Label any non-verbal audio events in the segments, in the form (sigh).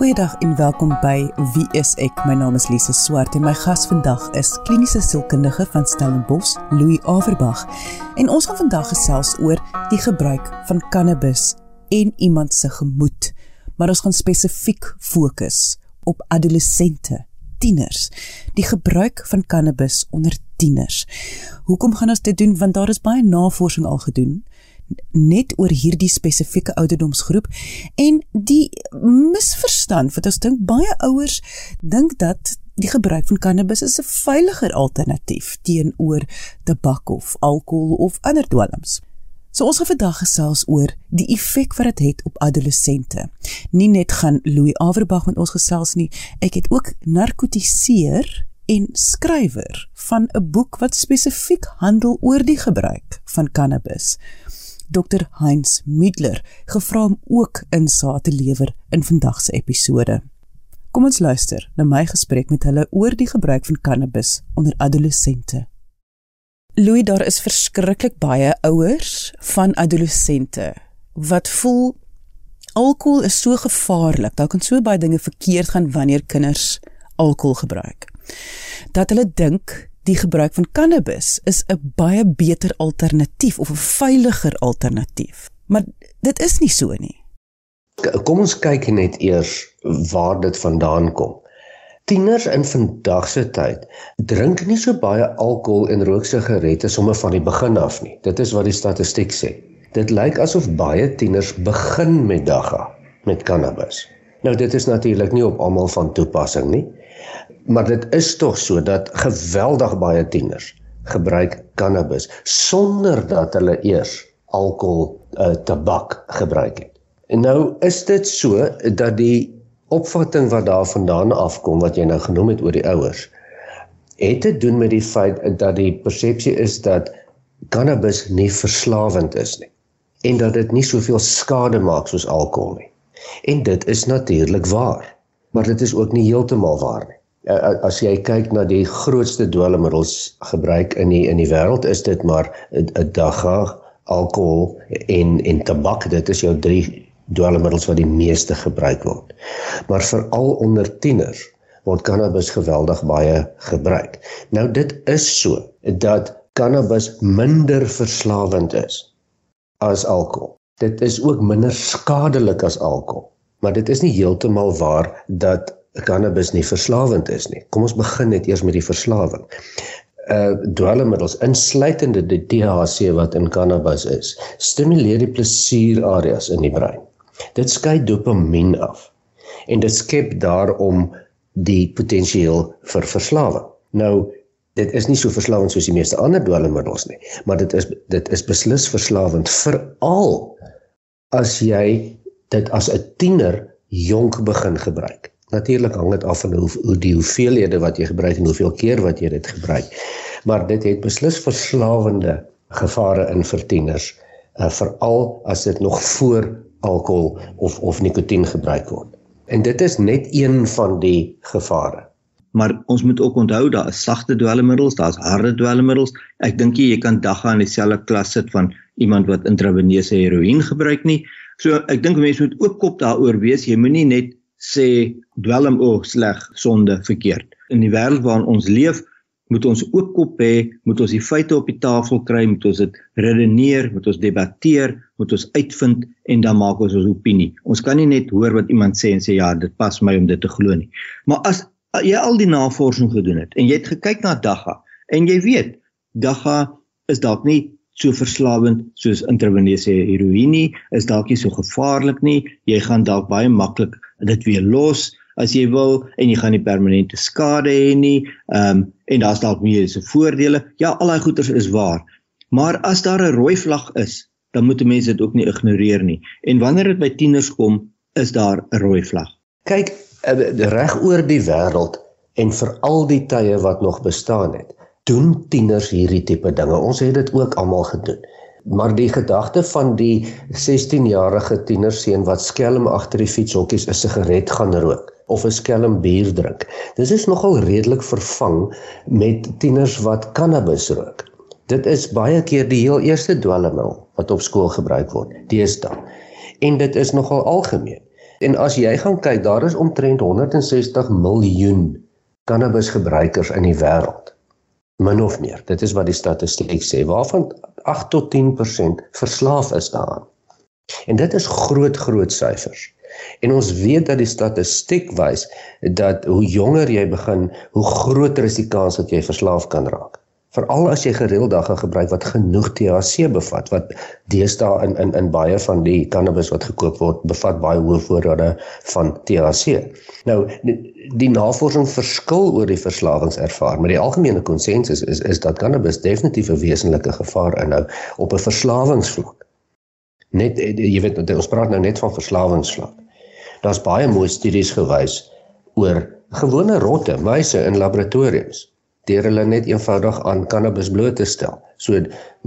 Goeiedag en welkom by Wie is ek? My naam is Lise Swart en my gas vandag is kliniese sielkundige van Stellenbosch, Louis Averbag. En ons gaan vandag gesels oor die gebruik van cannabis en iemand se gemoed. Maar ons gaan spesifiek fokus op adolessente, tieners. Die gebruik van cannabis onder tieners. Hoekom gaan ons dit doen? Want daar is baie navorsing al gedoen net oor hierdie spesifieke ouderdomsgroep en die misverstand wat ons dink baie ouers dink dat die gebruik van cannabis is 'n veiliger alternatief teenoor tabak of alkohol of ander dwelms. So ons gaan vandag gesels oor die effek wat dit het, het op adolessente. Nie net gaan Louis Averbag met ons gesels nie, ek het ook narkotiseer en skrywer van 'n boek wat spesifiek handel oor die gebruik van cannabis. Dr Heinz Middler gevra om ook insake te lewer in vandag se episode. Kom ons luister na my gesprek met hulle oor die gebruik van cannabis onder adolessente. Louis, daar is verskriklik baie ouers van adolessente wat voel alkohol is so gevaarlik. Daar kan so baie dinge verkeerd gaan wanneer kinders alkohol gebruik. Dat hulle dink die gebruik van cannabis is 'n baie beter alternatief of 'n veiliger alternatief. Maar dit is nie so nie. Kom ons kyk net eers waar dit vandaan kom. Tieners in vandag se tyd drink nie so baie alkohol en rook sigarette sommer van die begin af nie. Dit is wat die statistiek sê. Dit lyk asof baie tieners begin met dagga met cannabis. Nou dit is natuurlik nie op almal van toepassing nie maar dit is tog so dat geweldig baie tieners gebruik cannabis sonder dat hulle eers alkohol uh, tabak gebruik het. En nou is dit so dat die opvatting wat daarvandaan afkom wat jy nou genoem het oor die ouers het te doen met die feit dat die persepsie is dat cannabis nie verslawend is nie en dat dit nie soveel skade maak soos alkohol nie. En dit is natuurlik waar, maar dit is ook nie heeltemal waar nie. As jy kyk na die grootste dwelmmiddels gebruik in die in die wêreld is dit maar 'n dagga alkohol en en tabak. Dit is jou drie dwelmmiddels wat die meeste gebruik word. Maar veral onder tieners word cannabis geweldig baie gebruik. Nou dit is so dat cannabis minder verslawend is as alkohol. Dit is ook minder skadelik as alkohol maar dit is nie heeltemal waar dat cannabis nie verslawend is nie. Kom ons begin net eers met die verslawing. Uh dwelmmiddels insluitende die THC wat in cannabis is, stimuleer die plesierareas in die brein. Dit skei dopamien af en dit skep daarom die potensiaal vir verslawing. Nou dit is nie so verslawend soos die meeste ander dwelmmiddels nie, maar dit is dit is beslis verslawend veral as jy dit as 'n tiener jonk begin gebruik. Natuurlik hang dit af van hoe, hoe die hoeveelhede wat jy gebruik en hoeveel keer wat jy dit gebruik. Maar dit het beslis verslawende gevare in vir tieners, uh, veral as dit nog voor alkohol of of nikotien gebruik word. En dit is net een van die gevare. Maar ons moet ook onthou daar is sagte dwelmmiddels, daar's harde dwelmmiddels. Ek dink jy kan dagga in dieselfde klas sit van iemand wat intraveneuse heroïne gebruik nie. So ek dink mense moet ook kop daaroor wees. Jy moenie net sê dwelm o sleg sonde verkeerd. In die wêreld waarin ons leef, moet ons oop kop hê, moet ons die feite op die tafel kry, moet ons dit redeneer, moet ons debatteer, moet ons uitvind en dan maak ons ons opinie. Ons kan nie net hoor wat iemand sê en sê ja, dit pas my om dit te glo nie. Maar as jy al die navorsing gedoen het en jy het gekyk na dagga en jy weet dagga is dalk nie so verslawend soos intraveneuse heroïne is dalk nie so gevaarlik nie. Jy gaan dalk baie maklik dit weer los as jy wil en jy gaan nie permanente skade hê nie. Ehm um, en daar's dalk mediese voordele. Ja, al daai goeters is waar. Maar as daar 'n rooi vlag is, dan moet mense dit ook nie ignoreer nie. En wanneer dit by tieners kom, is daar 'n rooi vlag. Kyk, eh, reg oor die wêreld en vir al die tye wat nog bestaan het, doen tieners hierdie tipe dinge. Ons het dit ook almal gedoen. Maar die gedagte van die 16-jarige tienerseun wat skelm agter die fietshokkies 'n sigaret gaan rook of 'n skelm bier drink. Dis is nogal redelik vervang met tieners wat cannabis rook. Dit is baie keer die heel eerste dwelmmiddel wat op skool gebruik word. Deesdae. En dit is nogal algemeen. En as jy gaan kyk, daar is omtrent 160 miljoen cannabisgebruikers in die wêreld. Min of meer. Dit is wat die statistiek sê, waarvan 8 tot 10% verslaaf is daaraan. En dit is groot groot syfers. En ons weet dat die statistiek wys dat hoe jonger jy begin, hoe groter is die kans dat jy verslaaf kan raak veral as jy gereeld dagga gebruik wat genoeg THC bevat wat deesdae in in in baie van die cannabis wat gekoop word bevat baie hoë voorrade van THC. Nou die, die navorsing verskil oor die verslawingservaar, maar die algemene konsensus is is dat cannabis definitief 'n wesenlike gevaar inhou op 'n verslawingsvlak. Net jy weet ons praat nou net van verslawingsvlak. Daar's baie mooi studies gewys oor gewone rotte, muise in laboratoriums deur hulle net eenvoudig aan cannabis bloot te stel. So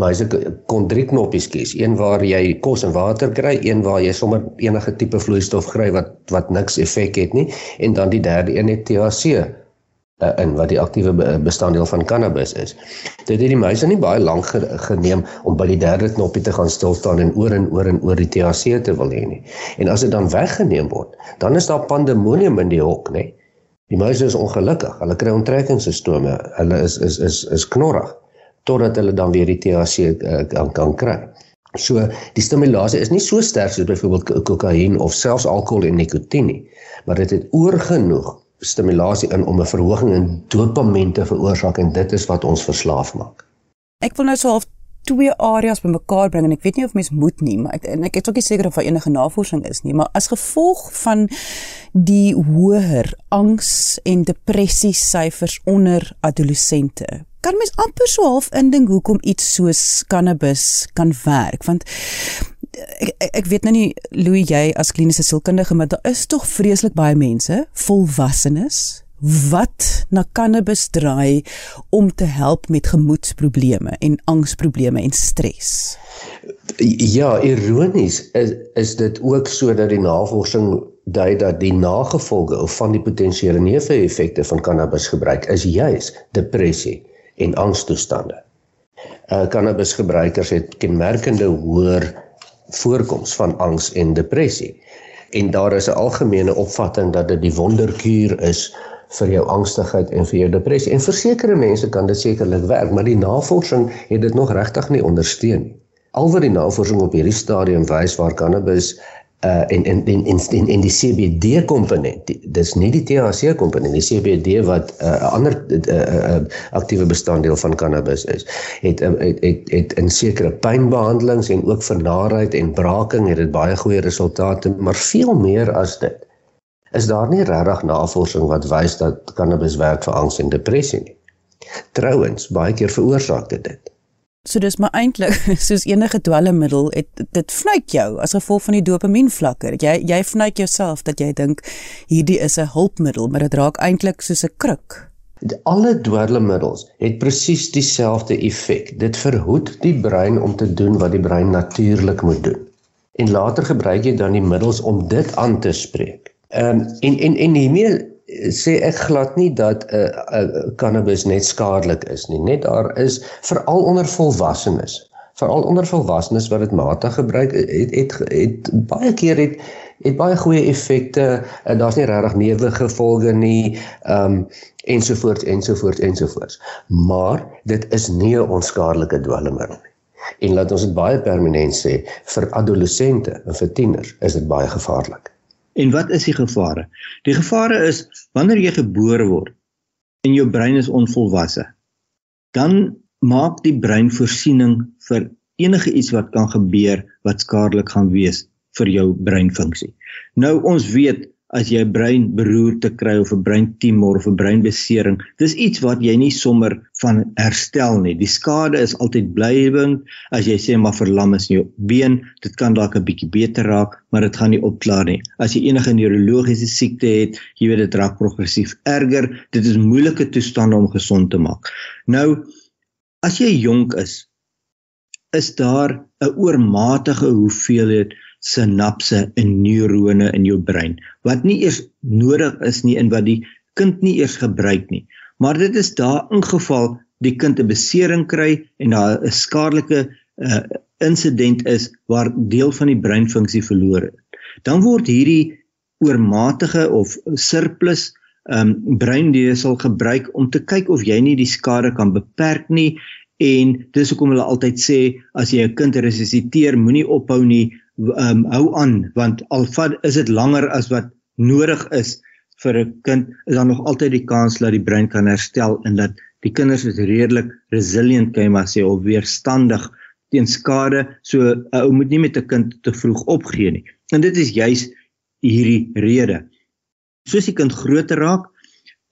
mense kon drie knoppies kies, een waar jy kos en water kry, een waar jy sommer enige tipe vloeistof kry wat wat niks effek het nie en dan die derde een net THC uh, in wat die aktiewe bestanddeel van cannabis is. Dit het die mense nie baie lank geneem om by die derde knoppie te gaan stil staan en oor en oor en oor die THC te wil hê nie. En as dit dan weggeneem word, dan is daar pandemonium in die hok, nê? Die muise is ongelukkig. Hulle kry onttrekkingssistome. Hulle is is is is knorrig totdat hulle dan weer die THC eh, kan kan kry. So die stimulasie is nie so sterk soos byvoorbeeld kokain of selfs alkohol en nikotien nie, maar dit het oorgenoeg stimulasie in om 'n verhoging in dopamien te veroorsaak en dit is wat ons verslaaf maak. Ek wil nou so half twee areas bymekaar bring en ek weet nie of mens moet nie, maar ek en ek is ook nie seker of daar enige navorsing is nie, maar as gevolg van die hoër angs en depressie syfers onder adolessente kan mens amper so half indink hoekom iets soos cannabis kan werk want ek ek, weet nou nie Louis jy as kliniese sielkundige maar daar is tog vreeslik baie mense volwassenes wat na cannabis draai om te help met gemoedsprobleme en angsprobleme en stres. Ja, ironies is is dit ook sodat die navorsing dui dat die nagevolge van die potensiële neeweffekte van cannabis gebruik is juis depressie en angstoestande. Uh cannabisgebruikers het kenmerkende hoër voorkoms van angs en depressie. En daar is 'n algemene opvatting dat dit die wonderkuur is vir jou angstigheid en vir jou depressie. En vir sekere mense kan dit sekerlik werk, maar die navorsing het dit nog regtig nie ondersteun nie. Alhoewel die navorsing op hierdie stadium wys waar cannabis uh en en en en en, en die CBD komponent dis nie die THC komponent die CBD wat 'n uh, ander 'n uh, uh, aktiewe bestanddeel van cannabis is het uh, het het, het in sekere pynbehandelings en ook vir naarheid en braaking het dit baie goeie resultate maar veel meer as dit is daar nie regtig navorsing wat wys dat cannabis werk vir angs en depressie nie. Trouwens, baie keer veroorsaak dit dit. So dis maar eintlik (laughs) soos enige dwelmmiddel, dit dit vnuik jou as gevolg van die dopamienvlakke. Jy jy vnuik jouself dat jy dink hierdie is 'n hulpmiddel, maar dit raak eintlik soos 'n kruk. Alle dwelmmiddels het presies dieselfde effek. Dit verhoed die brein om te doen wat die brein natuurlik moet doen. En later gebruik jy dan die middels om dit aan te spreek. Ehm um, en en en hiermee sê ek glad nie dat 'n uh, uh, cannabis net skadelik is nie. Net daar is veral onder volwassenes, veral onder volwassenes wat dit matig gebruik het het, het het baie keer het het baie goeie effekte. Uh, Daar's nie regtig neewgevolge nie. Ehm um, ensovoorts ensovoorts ensovoorts. Maar dit is nie 'n onskadelike dwelmmiddel nie. En laat ons dit baie permanent sê, vir adolessente en vir tieners is dit baie gevaarlik. En wat is die gevare? Die gevare is wanneer jy gebore word en jou brein is onvolwasse, dan maak die brein voorsiening vir enige iets wat kan gebeur wat skadelik gaan wees vir jou breinfunksie. Nou ons weet as jy 'n breinberoerte kry of 'n breintumor of 'n breinbesering, dis iets wat jy nie sommer van herstel nie. Die skade is altyd blywend. As jy sê maar verlam is in jou been, dit kan dalk 'n bietjie beter raak, maar dit gaan nie opklaar nie. As jy enige neurologiese siekte het, jy weet dit raak progressief erger. Dit is moeilike toestande om gesond te maak. Nou as jy jonk is, is daar 'n oormatige hoeveelheid sinapse en neurone in jou brein wat nie eers nodig is nie en wat die kind nie eers gebruik nie. Maar dit is daar ingeval die kind 'n besering kry en daar 'n skadelike uh, insident is waar deel van die breinfunksie verlore het. Dan word hierdie oormatige of surplus um, breindesel gebruik om te kyk of jy nie die skade kan beperk nie en dis hoekom hulle altyd sê as jy 'n kind resusciteer moenie ophou nie um, hou aan want al vat is dit langer as wat nodig is vir 'n kind is daar nog altyd die kans dat die brein kan herstel en dat die kinders is redelik resilient kan jy maar sê of weerstandig teen skade. So 'n ou moet nie met 'n kind te vroeg opgee nie. En dit is juis hierdie rede. Soos die kind groter raak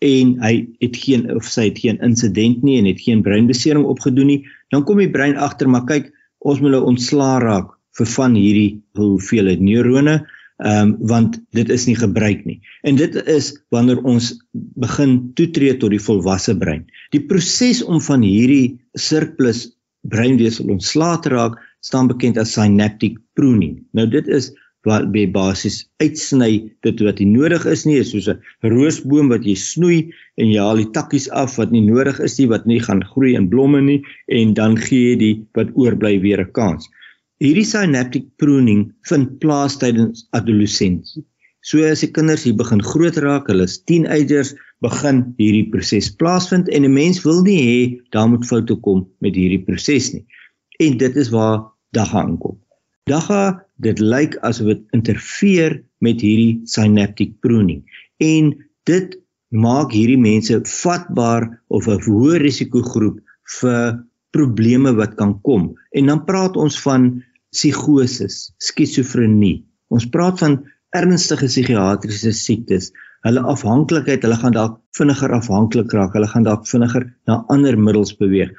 en hy het geen of sy het geen insident nie en het geen breinbesering opgedoen nie, dan kom die brein agter maar kyk, ons moet nou ontslaa raak vir van hierdie hoeveelheid neurone, ehm um, want dit is nie gebruik nie. En dit is wanneer ons begin toetree tot die volwasse brein. Die proses om van hierdie surplus breinweefsel ontslae te raak, staan bekend as synaptic pruning. Nou dit is wat by basies uitsny dit wat nie nodig is nie is soos 'n roosboom wat jy snoei en jy haal die takkies af wat nie nodig is nie wat nie gaan groei en blomme nie en dan gee jy die wat oorbly weer 'n kans. Hierdie synaptic pruning vind plaas tydens adolessensie. So as die kinders hier begin groot raak, hulle is teenagers, begin hierdie proses plaasvind en 'n mens wil nie hê daar moet foute kom met hierdie proses nie. En dit is waar dagga aankom. Dagga dit lyk asof dit interfereer met hierdie synaptic pruning en dit maak hierdie mense vatbaar of 'n hoë risiko groep vir probleme wat kan kom en dan praat ons van psigoses, skizofrenie. Ons praat van ernstige psigiatriese siektes. Hulle afhanklikheid, hulle gaan dalk vinniger afhanklik raak, hulle gaan dalk vinniger na ander middels beweeg.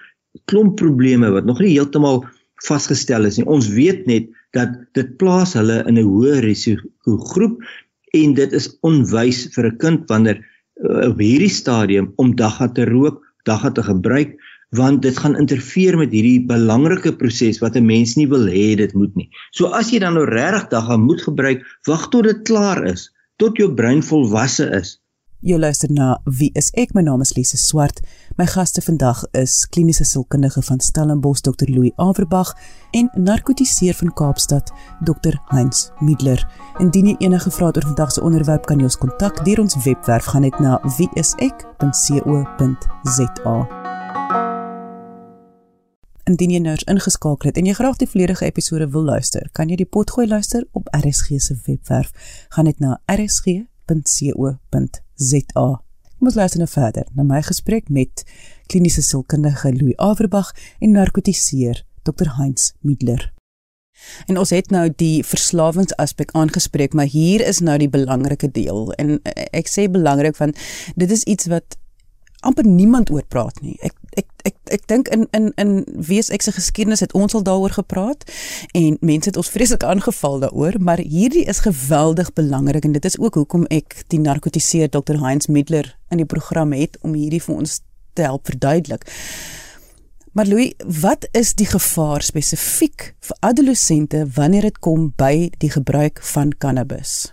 Klomp probleme wat nog nie heeltemal vasgestel is nie. Ons weet net dat dit plaas hulle in 'n hoë risiko groep en dit is onwys vir 'n kind wanneer uh, op hierdie stadium om dagga te rook, dagga te gebruik want dit gaan interfereer met hierdie belangrike proses wat 'n mens nie wil hê dit moet nie. So as jy dan nou regtig dagga moet gebruik, wag tot dit klaar is, tot jou brein volwasse is. Jy luister na Wie is ek? My naam is Lise Swart. My gaste vandag is kliniese sielkundige van Stellenbosch Dr. Louis Averbag en narkotiseer van Kaapstad Dr. Heinz Middler. Indien jy enige vrae oor vandag se onderwerp kan jy ons kontak deur ons webwerf gaan net na wieisek.co.za. Indien jy nou ingeskakel het en jy graag die volledige episode wil luister, kan jy die potgooi luister op RSG se webwerf. Gaan net na rsg.co.za. Kom ons luister nou verder na my gesprek met kliniese sielkundige Louis Averbag en narkotiseer Dr Heinz Middler. En ons het nou die verslawingsaspek aangespreek, maar hier is nou die belangrike deel en ek sê belangrik want dit is iets wat amper niemand oor praat nie. Ek ek ek dink in in in wees ek se geskiedenis het ons al daaroor gepraat en mense het ons vreeslik aangeval daaroor, maar hierdie is geweldig belangrik en dit is ook hoekom ek die narkotiseer Dr. Heinz Middler in die program het om hierdie vir ons te help verduidelik. Maar Louis, wat is die gevaar spesifiek vir adolessente wanneer dit kom by die gebruik van cannabis?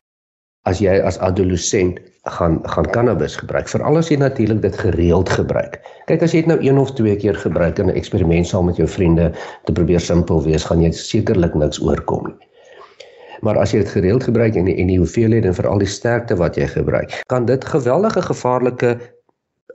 As jy as adolessent gaan gaan cannabis gebruik, veral as jy natuurlik dit gereeld gebruik. Kyk as jy dit nou een of twee keer gebruik in 'n eksperiment saam met jou vriende te probeer simpel wees, gaan jy sekerlik niks oorkom nie. Maar as jy dit gereeld gebruik en die, en die hoeveelheid en veral die sterkte wat jy gebruik, kan dit geweldige gevaarlike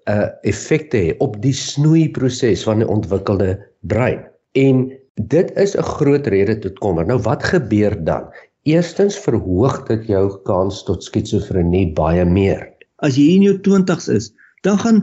uh effekte hê op die snoeiproses van die ontwikkelde brein. En dit is 'n groot rede tot kommer. Nou wat gebeur dan? Eerstens verhoog dit jou kans tot skizofrenie baie meer. As jy in jou 20's is, dan gaan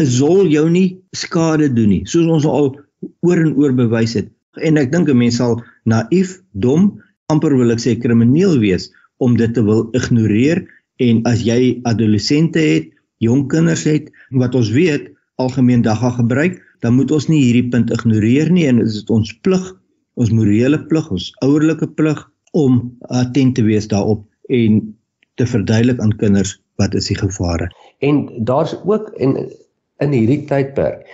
'n zol jou nie skade doen nie, soos ons al oor en oor bewys het. En ek dink 'n mens sal naïef, dom, amper wil ek sê krimineel wees om dit te wil ignoreer en as jy adolessente het, jong kinders het wat ons weet algemeen dagga gebruik, dan moet ons nie hierdie punt ignoreer nie en dit is ons plig, ons morele plig, ons ouerlike plig om attent te wees daarop en te verduidelik aan kinders wat is die gevare. En daar's ook en in hierdie tydperk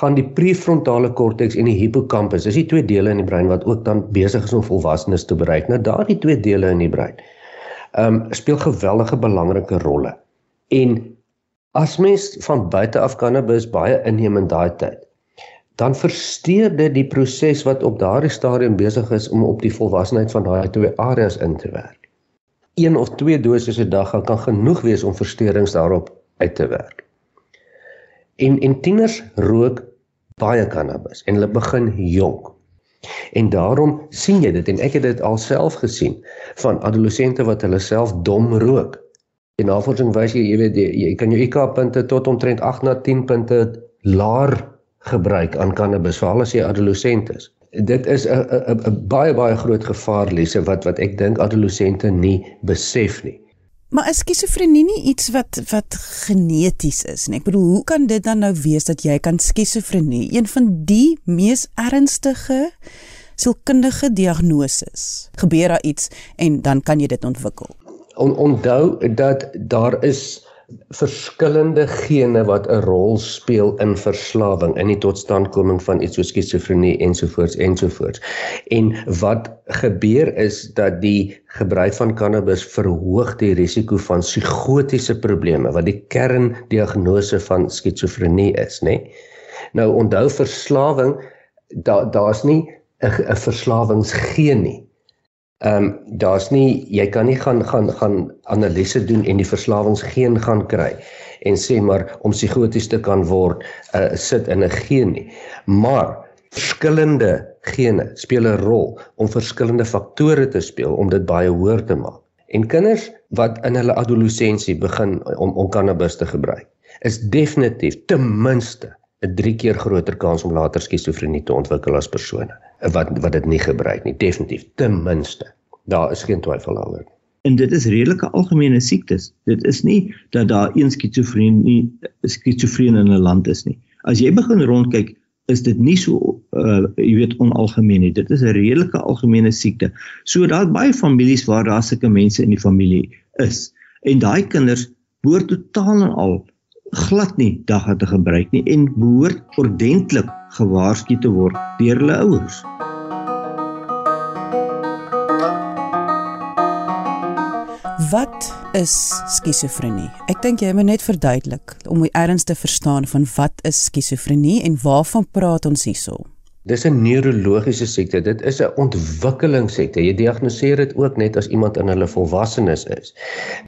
gaan die prefrontale korteks en die hippocampus, dis die twee dele in die brein wat ook dan besig is om volwassenes te bereik. Nou daardie twee dele in die brein ehm um, speel geweldige belangrike rolle. En as mens van buite af cannabis baie inneem in daai tyd, dan versteur dit die proses wat op daardie stadium besig is om op die volwassenheid van daai twee areas in te werk. 1 of 2 doses 'n dag kan genoeg wees om versteurings daarop uit te werk. En en tieners rook baie cannabis en hulle begin jonk. En daarom sien jy dit en ek het dit alself gesien van adolessente wat hulle self dom rook. En navorsing wys jy jy weet jy, jy kan jou IQ punte tot omtrent 8 na 10 punte laer gebruik aan cannabis veral as jy adolessent is. Dit is 'n 'n baie baie groot gevaar lesse wat wat ek dink adolessente nie besef nie. Maar is skizofrenie nie iets wat wat geneties is nie? Ek bedoel, hoe kan dit dan nou wees dat jy kan skizofrenie, een van die mees ernstige sielkundige diagnoses, gebeur daar iets en dan kan jy dit ontwikkel? On, onthou dat daar is verskillende gene wat 'n rol speel in verslawing in die totstandkoming van iets soos skizofrenie ensovoorts ensovoorts. En wat gebeur is dat die gebruik van cannabis verhoog die risiko van psigotiese probleme wat die kerndiagnose van skizofrenie is, nê? Nou onthou verslawing daar daar's nie 'n verslawingsgeen nie. Ehm um, daar's nie jy kan nie gaan gaan gaan analise doen en die verslawingsgeen gaan kry en sê maar om psigoties te kan word uh, sit in 'n geen nie. Maar verskillende gene speel 'n rol om verskillende faktore te speel om dit baie hoër te maak. En kinders wat in hulle adolessensie begin om om cannabis te gebruik, is definitief ten minste 'n 3 keer groter kans om later skizofrenie te ontwikkel as persone wat wat dit nie gebruik nie. Definitief ten minste. Daar is geen twyfel daaroor en dit is redelike algemene siektes. Dit is nie dat daar een skizofrenie skizofreen in 'n land is nie. As jy begin rondkyk is dit nie so uh jy weet onalgemeen nie. Dit is 'n redelike algemene siekte. So daar's baie families waar daar sulke mense in die familie is. En daai kinders behoort totaal en al glad nie dagga te gebruik nie en behoort ordentlik gewaarsku te word deur hulle ouers. Wat is skizofrenie? Ek dink jy moet net verduidelik om die erns te verstaan van wat is skizofrenie en waarvan praat ons hierso? Dis 'n neurologiese siekte. Dit is 'n ontwikkelingssiekte. Jy diagnoseer dit ook net as iemand in hulle volwassenes is.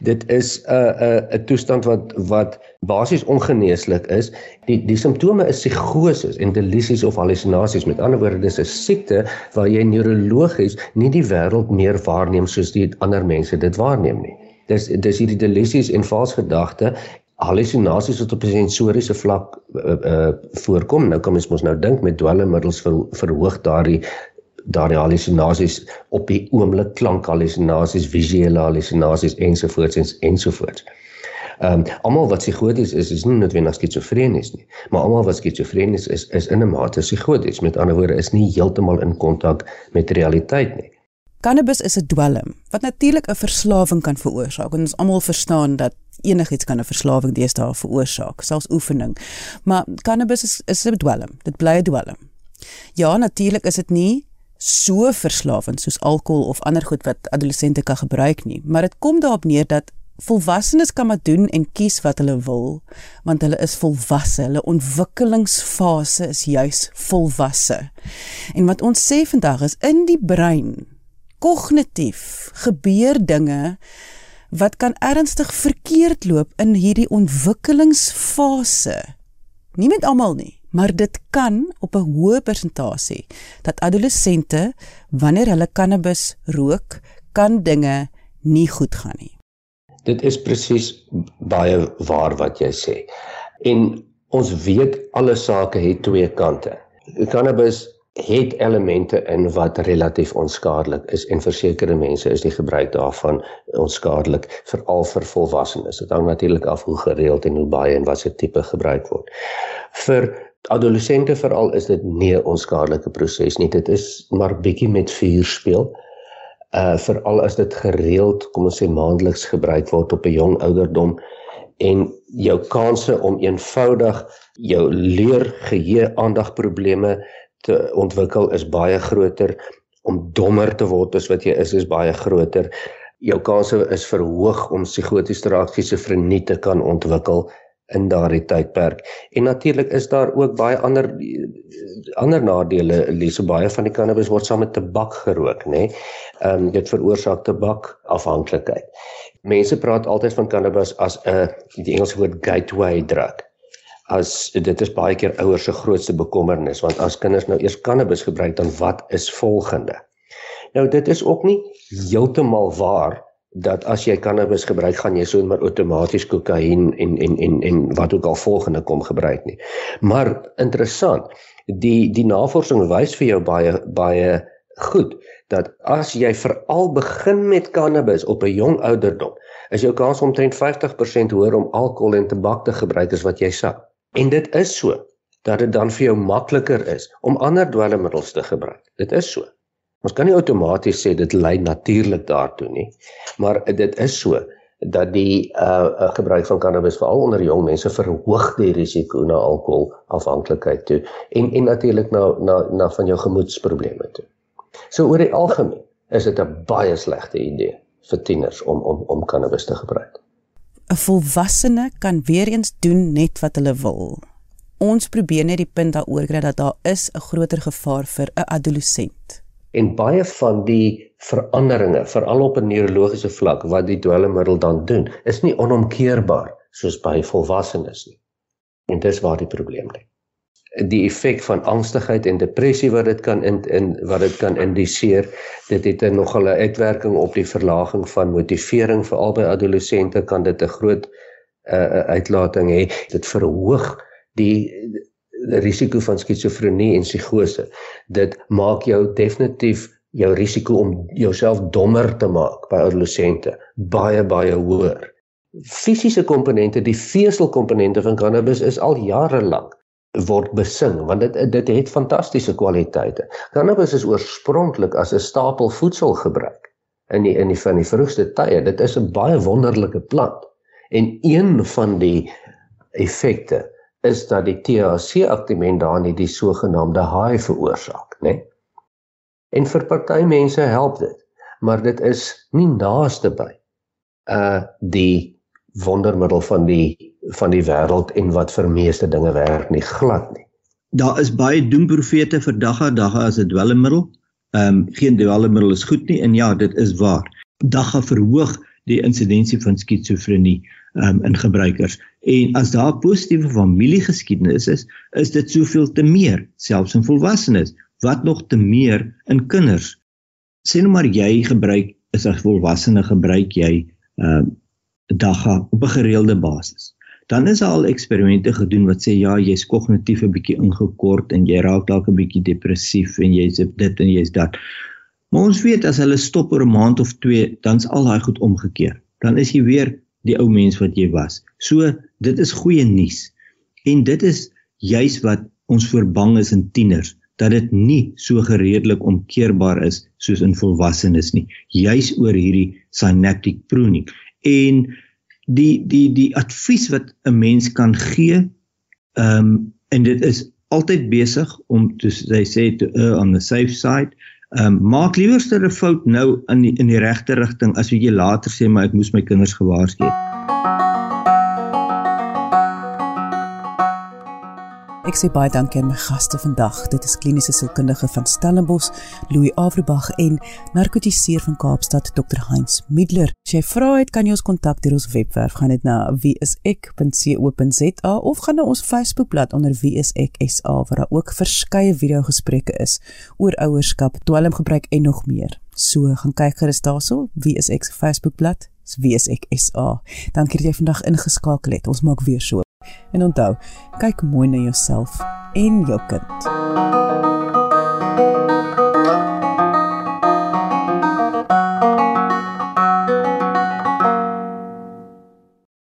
Dit is 'n 'n 'n toestand wat wat basies ongeneeslik is. Die die simptome is psigoses en delusies of hallusinasies. Met ander woorde, dis 'n siekte waar jy neurologies nie die wêreld meer waarneem soos die ander mense dit waarneem nie. Dis dis hierdie delusies en valse gedagte hallusinasies wat op 'n sensoriese vlak uh, uh voorkom. Nou kan mens mos nou dink met dwelmmiddels ver, verhoog daardie daardie hallusinasies op die oomblik klank hallusinasies, visuele hallusinasies ensovoorts en ensovoorts. Ehm um, almal wat psigoties is, is nie noodwendig skizofrenies nie, maar almal wat skizofrenies is, is in 'n mate psigoties. Met ander woorde is nie heeltemal in kontak met realiteit nie. Cannabis is 'n dwelm wat natuurlik 'n verslawing kan veroorsaak. Ons almal verstaan dat enigiets kan 'n verslawing deesdae veroorsaak, selfs oefening. Maar cannabis is is 'n dwelm. Dit bly 'n dwelm. Ja, natuurlik is dit nie so verslawend soos alkohol of ander goed wat adolessente kan gebruik nie, maar dit kom daarop neer dat volwassenes kan maar doen en kies wat hulle wil, want hulle is volwasse. Hulle ontwikkelingsfase is juis volwasse. En wat ons sê vandag is in die brein kognitief gebeur dinge wat kan ernstig verkeerd loop in hierdie ontwikkelingsfase. Nie met almal nie, maar dit kan op 'n hoë persentasie dat adolessente wanneer hulle cannabis rook, kan dinge nie goed gaan nie. Dit is presies baie waar wat jy sê. En ons weet alle sake het twee kante. Cannabis het elemente in wat relatief onskadelik is en vir sekere mense is die gebruik daarvan onskadelik veral vir volwassenes. Dit hang natuurlik af hoe gereeld en hoe baie en watter tipe gebruik word. Vir adolessente veral is dit nie 'n onskadelike proses nie. Dit is maar bietjie met vuur speel. Uh veral as dit gereeld, kom ons sê maandeliks gebruik word op 'n jong ouderdom en jou kanse om eenvoudig jou leer geheue aandagprobleme te ontwikkel is baie groter om dommer te word as wat jy is is baie groter. Jou kanse is verhoog om psigotiese reaksies se verniet te kan ontwikkel in daardie tydperk. En natuurlik is daar ook baie ander ander nadele. Lees baie van die cannabis word saam met tabak gerook, nê. Nee? Ehm um, dit veroorsaak tabakafhanklikheid. Mense praat altyd van cannabis as 'n die Engelse woord gateway drug. As dit is baie keer ouers se grootste bekommernis want as kinders nou eers cannabis gebruik dan wat is volgende? Nou dit is ook nie heeltemal waar dat as jy cannabis gebruik gaan jy sommer outomaties kokain en en en en wat ook al volgende kom gebruik nie. Maar interessant, die die navorsing wys vir jou baie baie goed dat as jy veral begin met cannabis op 'n jong ouderdom, is jou kans omtrent 50% hoër om alkohol en tabak te gebruik as wat jy sou. En dit is so dat dit dan vir jou makliker is om ander dwelmmiddels te gebruik. Dit is so. Ons kan nie outomaties sê dit lei natuurlik daartoe nie, maar dit is so dat die uh, uh gebruik van cannabis veral onder jong mense verhoog die risiko na alkoholafhanklikheid toe en en natuurlik na na na van jou gemoedsprobleme toe. So oor die algemeen is dit 'n baie slegte idee vir tieners om om om cannabis te gebruik. 'n Volwassene kan weer eens doen net wat hulle wil. Ons probeer net die punt daaroor kry dat daar is 'n groter gevaar vir 'n adolessent en baie van die veranderinge veral op 'n neurologiese vlak wat die dwelmmiddel dan doen is nie onomkeerbaar soos by volwassenes nie. En dis waar die probleem lê die effek van angstigheid en depressie wat dit kan in, in wat dit kan indiseer dit het 'n nogal 'n uitwerking op die verlaging van motivering vir albei adolessente kan dit 'n groot uh, uitlating hê dit verhoog die risiko van skizofrenie en psigose. Dit maak jou definitief jou risiko om jouself dommer te maak by adolessente baie baie hoër. Fisiese komponente, die veselkomponente van cannabis is al jare lank word besing want dit dit het fantastiese kwaliteite. Cannabis is oorspronklik as 'n stapel voedsel gebruik in die in die van die vroegste tye. Dit is 'n baie wonderlike plant en een van die effekte is dat die THC-aktiement daar nie die sogenaamde high veroorsaak, né? Nee? En vir party mense help dit, maar dit is nie naaste by uh die wondermiddel van die van die wêreld en wat vir meeste dinge werk nie glad nie. Daar is baie doemprofete vir dagga dagga as 'n dwelmmiddel. Ehm um, geen dwelmmiddel is goed nie en ja, dit is waar. Dagga verhoog die insidensie van skizofrenie um, in gebruikers. En as daar positiewe familiegeskiedenis is, is dit soveel te meer, selfs in volwassenes, wat nog te meer in kinders. Sê nou maar jy gebruik is as volwassene gebruik jy ehm uh, dagga op 'n gereelde basis. Dan is al eksperimente gedoen wat sê ja, jy's kognitief 'n bietjie ingekort en jy raak dalk 'n bietjie depressief en jy's dit en jy's dat. Maar ons weet as hulle stop oor 'n maand of 2, dan's al daai goed omgekeer. Dan is jy weer die ou mens wat jy was. So dit is goeie nuus. En dit is juis wat ons voorbang is in tieners dat dit nie so gereedelik omkeerbaar is soos in volwassenes nie. Juis oor hierdie synaptic pruning. En die die die advies wat 'n mens kan gee, ehm um, en dit is altyd besig om te sy sê to uh, on the safe side. Ehm um, maak liewerster 'n fout nou in die, in die regte rigting as jy later sê maar ek moes my kinders gewaarsku het. Ek sê baie dankie aan my gaste vandag. Dit is kliniese sielkundige van Stellenbosch, Louis Averbag en narkotiseer van Kaapstad Dr. Heinz Middler. As jy vra het, kan jy ons kontak deur ons webwerf. Gaan dit na wieisek.co.za of gaan na ons Facebookblad onder wieiseksa waar daar ook verskeie video-gesprekke is oor ouerskap, dwelmgebruik en nog meer. So, gaan kyk gerus daarso, wie is ek se Facebookblad? Is ek SA? Dankie dat jy vandag ingeskakel het. Ons maak weer so En onthou, kyk mooi na jouself en jou kind.